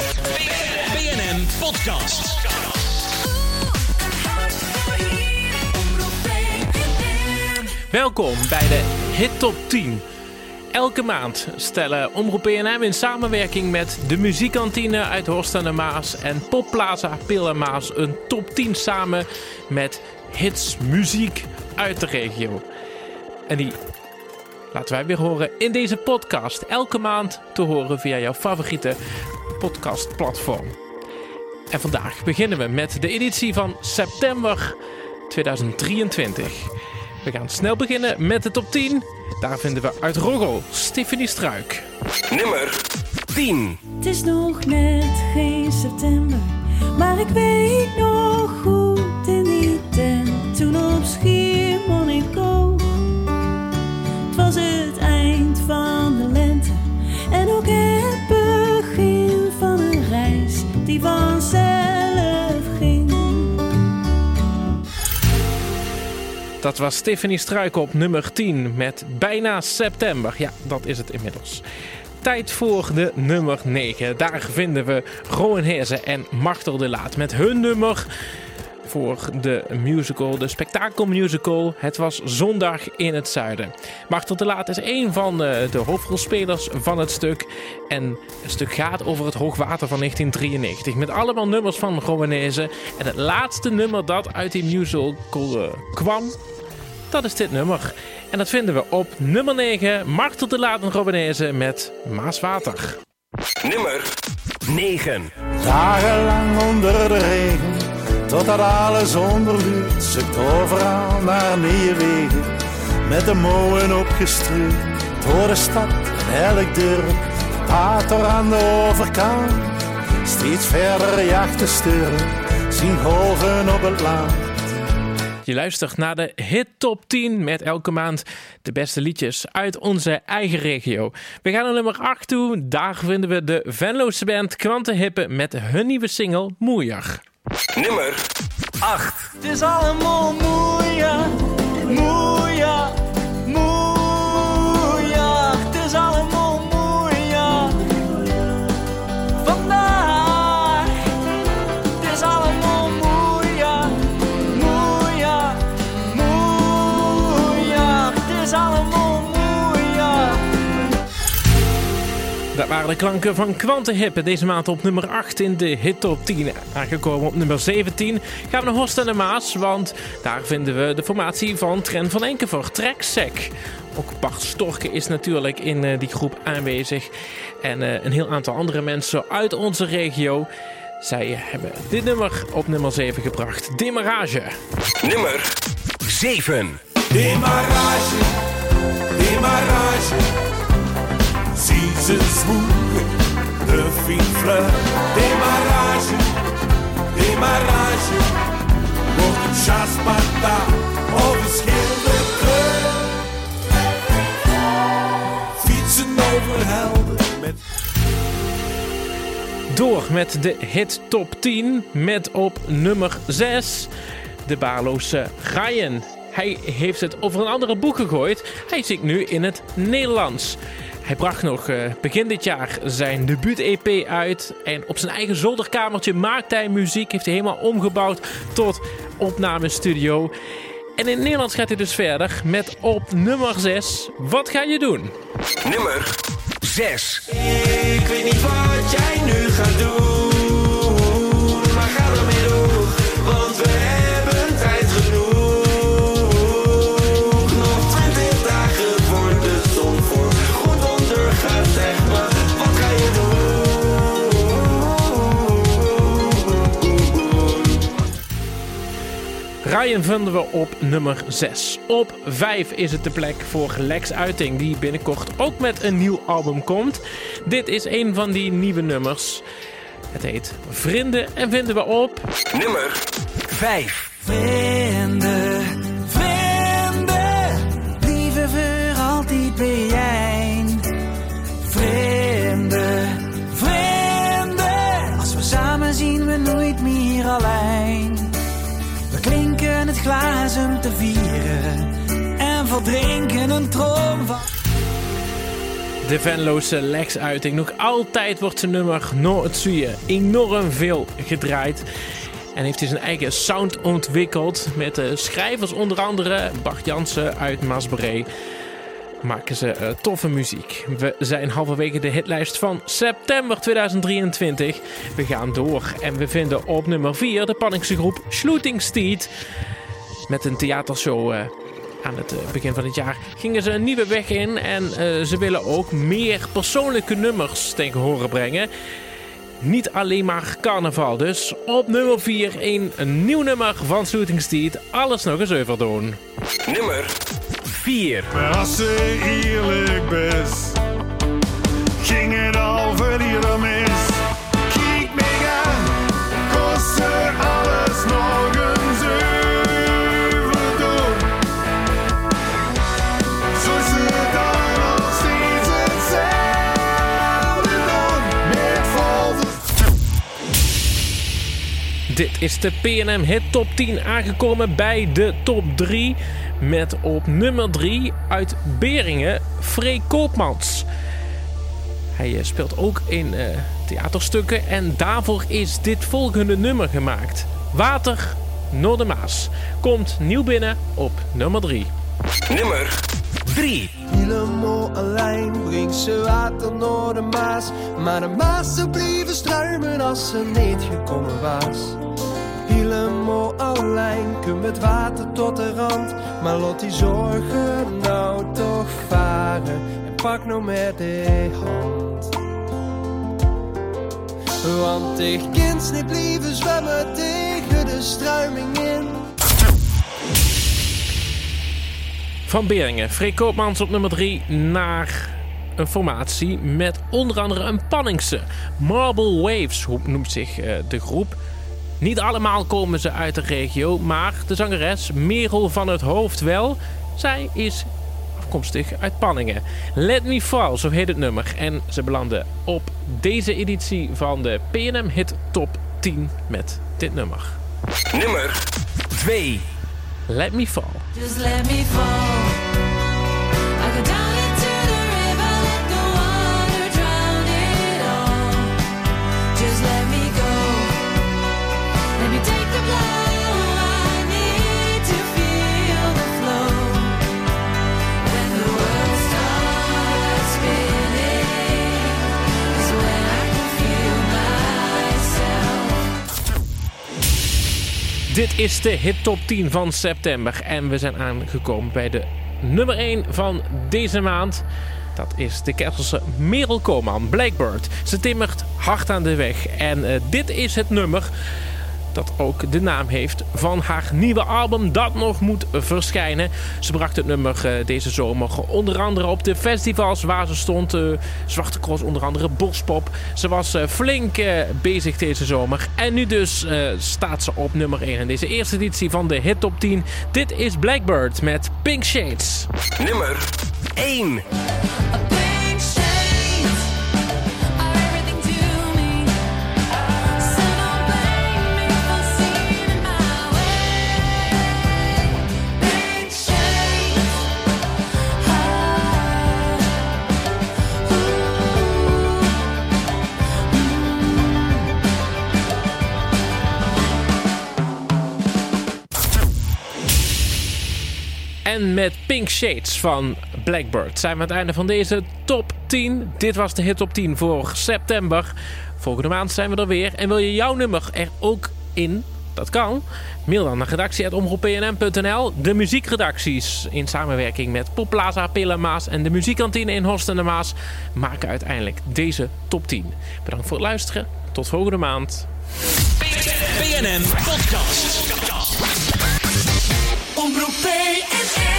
BNN Podcast. Welkom bij de Hit Top 10. Elke maand stellen Omroep PNM in samenwerking met de Muziekkantine uit Horst aan de Maas en Popplaza Pil en Maas een top 10 samen met hits muziek uit de regio. En die laten wij weer horen in deze podcast. Elke maand te horen via jouw favoriete podcastplatform. En vandaag beginnen we met de editie van september 2023. We gaan snel beginnen met de top 10. Daar vinden we uit Roggel Stephanie Struik. Nummer 10. Het is nog net geen september, maar ik weet nog goed in die tent toen op Schiermonnikoog. Die vanzelf ging. Dat was Stephanie Struik op nummer 10 met bijna september. Ja, dat is het inmiddels. Tijd voor de nummer 9. Daar vinden we Rowan Heersen en Martel de Laat met hun nummer voor de musical, de spektakelmusical. Het was zondag in het zuiden. Martel de Laat is een van eh, de hoofdrolspelers van het stuk. En het stuk gaat over het hoogwater van 1993. Met allemaal nummers van Rowanese. En het laatste nummer dat uit die musical eh, kwam, dat is dit nummer. En dat vinden we op nummer 9, Martel de Laat en Rowanese met Maaswater. Nummer 9. Dagenlang onder de regen, totdat alles onderduurt, zoekt overal naar nieuwe wegen. Met de molen opgestruurd, door de stad elk dorp. Water aan de overkant, steeds verder jachten sturen, zien golven op het land. Je luistert naar de Hit Top 10 met elke maand de beste liedjes uit onze eigen regio. We gaan naar nummer 8 toe. Daar vinden we de Venloze band Kwantenhippe met hun nieuwe single Moeier. Nummer 8. Het is allemaal moeier, Dat waren de klanken van Kwantenhippe. Deze maand op nummer 8 in de Hit Top 10. Aangekomen op nummer 17 gaan we naar Horst en de Maas. Want daar vinden we de formatie van Tren van Enkevoort, Treksec. Ook Bart Storke is natuurlijk in eh, die groep aanwezig. En eh, een heel aantal andere mensen uit onze regio. Zij hebben dit nummer op nummer 7 gebracht. Demarage. Nummer 7. Demarrage, demarrage. Zie ze zwoegen, de fietfleur. Demarrage, demarrage. Wordt een chaspata of een schilderkleur. Fietsen over helden met Door met de hit top 10 met op nummer 6 de baarloze Ryan. Hij heeft het over een andere boek gegooid. Hij zingt nu in het Nederlands. Hij bracht nog eh, begin dit jaar zijn debuut-EP uit. En op zijn eigen zolderkamertje maakt hij muziek. Heeft hij helemaal omgebouwd tot opnamestudio. En in het Nederlands gaat hij dus verder met op nummer 6. Wat ga je doen? Nummer 6. Ik weet niet wat jij nu gaat doen, Ryan vinden we op nummer 6. Op 5 is het de plek voor Lex Uiting, die binnenkort ook met een nieuw album komt. Dit is een van die nieuwe nummers. Het heet Vrienden en vinden we op Nummer 5. Om te vieren en verdrinken een droom de Venloze Lex-uiting. Nog altijd wordt zijn nummer No Tsuye enorm veel gedraaid. En heeft hij zijn eigen sound ontwikkeld. Met de schrijvers onder andere Bart Jansen uit Masbree. Maken ze uh, toffe muziek. We zijn halverwege de hitlijst van september 2023. We gaan door en we vinden op nummer 4 de Panningse groep Shootingsteed. Met een theatershow uh, aan het uh, begin van het jaar gingen ze een nieuwe weg in. En uh, ze willen ook meer persoonlijke nummers tegen horen brengen. Niet alleen maar carnaval. Dus op nummer 4 een, een nieuw nummer van Shooting Steed. Alles nog eens even doen. Nummer 4. Als ze eerlijk best, ging het al verliezen mis. Dit is de PNM Hit Top 10 aangekomen bij de top 3. Met op nummer 3 uit Beringen Free Koopmans. Hij uh, speelt ook in uh, theaterstukken en daarvoor is dit volgende nummer gemaakt. Water Noordermaas. Komt nieuw binnen op nummer 3. Nummer 3. Helemaal alleen brengt ze water naar de Maas. Maar de Maas zou blijven struimen als ze niet gekomen was. Helemaal alleen komt het water tot de rand. Maar laat die zorgen nou toch varen. En pak nou met de hand. Want ik kind niet blijven zwemmen tegen de struiming in. Van Beringen, Freek Koopmans op nummer 3 naar een formatie met onder andere een Panningse. Marble Waves noemt zich uh, de groep. Niet allemaal komen ze uit de regio, maar de zangeres Merel van het Hoofd wel. Zij is afkomstig uit Panningen. Let Me Fall, zo heet het nummer. En ze belanden op deze editie van de PNM Hit Top 10 met dit nummer. Nummer 2. Let Me Fall. Just let me fall. Dit is de hit top 10 van september. En we zijn aangekomen bij de nummer 1 van deze maand. Dat is de Kesselse Merel Koman, Blackbird. Ze timmert hard aan de weg. En uh, dit is het nummer dat ook de naam heeft van haar nieuwe album dat nog moet verschijnen. Ze bracht het nummer uh, deze zomer onder andere op de festivals waar ze stond. Uh, Zwarte Cross onder andere, Bospop. Ze was uh, flink bezig deze zomer. En nu dus staat ze op nummer 1 in deze eerste editie van de Hit Top 10. Dit is Blackbird met Pink Shades. Nummer 1. En met Pink Shades van Blackbird zijn we aan het einde van deze top 10. Dit was de hit top 10 voor september. Volgende maand zijn we er weer. En wil je jouw nummer er ook in? Dat kan. Mail dan naar redactie.omroeppnm.nl. De muziekredacties in samenwerking met Popplaza, Pilla Maas en de muziekkantine in Horst en de Maas maken uiteindelijk deze top 10. Bedankt voor het luisteren. Tot volgende maand. PNN Podcast. Omroep PNN.